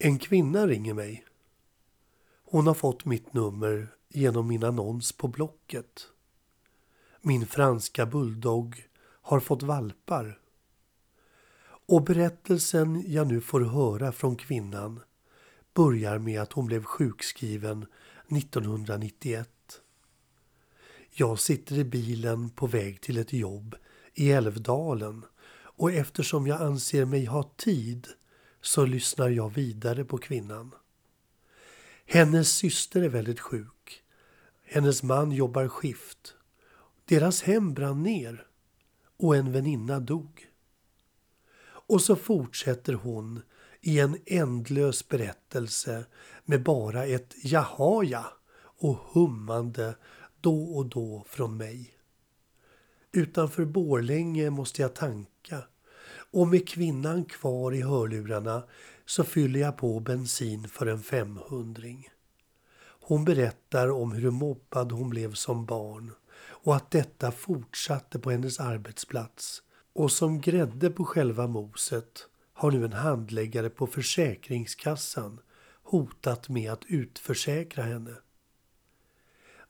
En kvinna ringer mig. Hon har fått mitt nummer genom min annons på Blocket. Min franska bulldog har fått valpar. Och berättelsen jag nu får höra från kvinnan börjar med att hon blev sjukskriven 1991. Jag sitter i bilen på väg till ett jobb i Älvdalen och eftersom jag anser mig ha tid så lyssnar jag vidare på kvinnan. Hennes syster är väldigt sjuk. Hennes man jobbar skift. Deras hem brann ner och en väninna dog. Och så fortsätter hon i en ändlös berättelse med bara ett jaha ja och hummande då och då från mig. Utanför Borlänge måste jag tanka och med kvinnan kvar i hörlurarna så fyller jag på bensin för en femhundring. Hon berättar om hur mobbad hon blev som barn och att detta fortsatte på hennes arbetsplats. Och som grädde på själva moset har nu en handläggare på Försäkringskassan hotat med att utförsäkra henne.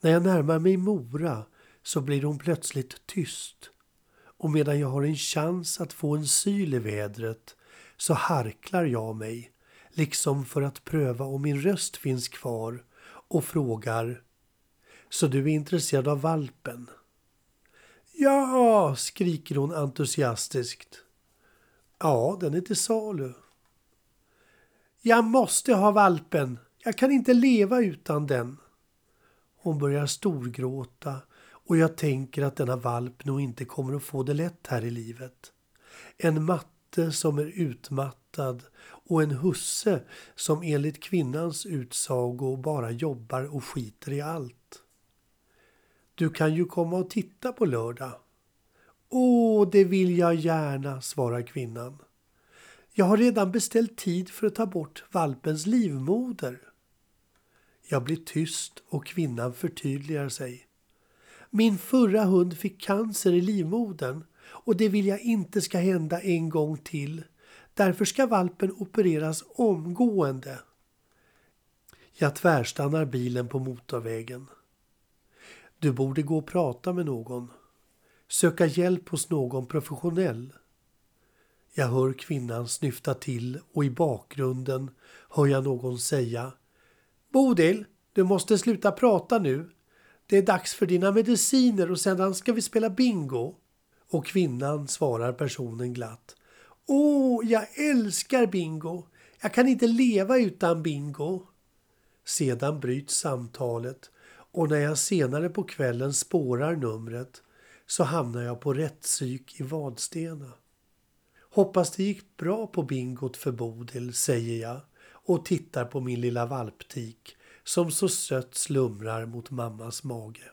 När jag närmar mig Mora så blir hon plötsligt tyst och medan jag har en chans att få en syl i vädret så harklar jag mig, liksom för att pröva om min röst finns kvar och frågar Så du är intresserad av valpen? Ja, skriker hon entusiastiskt. Ja, den är till salu. Jag måste ha valpen. Jag kan inte leva utan den. Hon börjar storgråta och jag tänker att denna valp nog inte kommer att få det lätt här i livet. En matte som är utmattad och en husse som enligt kvinnans utsago bara jobbar och skiter i allt. Du kan ju komma och titta på lördag. Åh, det vill jag gärna, svarar kvinnan. Jag har redan beställt tid för att ta bort valpens livmoder. Jag blir tyst och kvinnan förtydligar sig. Min förra hund fick cancer i livmodern och det vill jag inte ska hända en gång till. Därför ska valpen opereras omgående. Jag tvärstannar bilen på motorvägen. Du borde gå och prata med någon. Söka hjälp hos någon professionell. Jag hör kvinnan snyfta till och i bakgrunden hör jag någon säga Bodil, du måste sluta prata nu. Det är dags för dina mediciner och sedan ska vi spela bingo. Och kvinnan svarar personen glatt. Åh, jag älskar bingo. Jag kan inte leva utan bingo. Sedan bryts samtalet och när jag senare på kvällen spårar numret så hamnar jag på rättspsyk i Vadstena. Hoppas det gick bra på bingot för Bodil, säger jag och tittar på min lilla valptik som så sött slumrar mot mammas mage.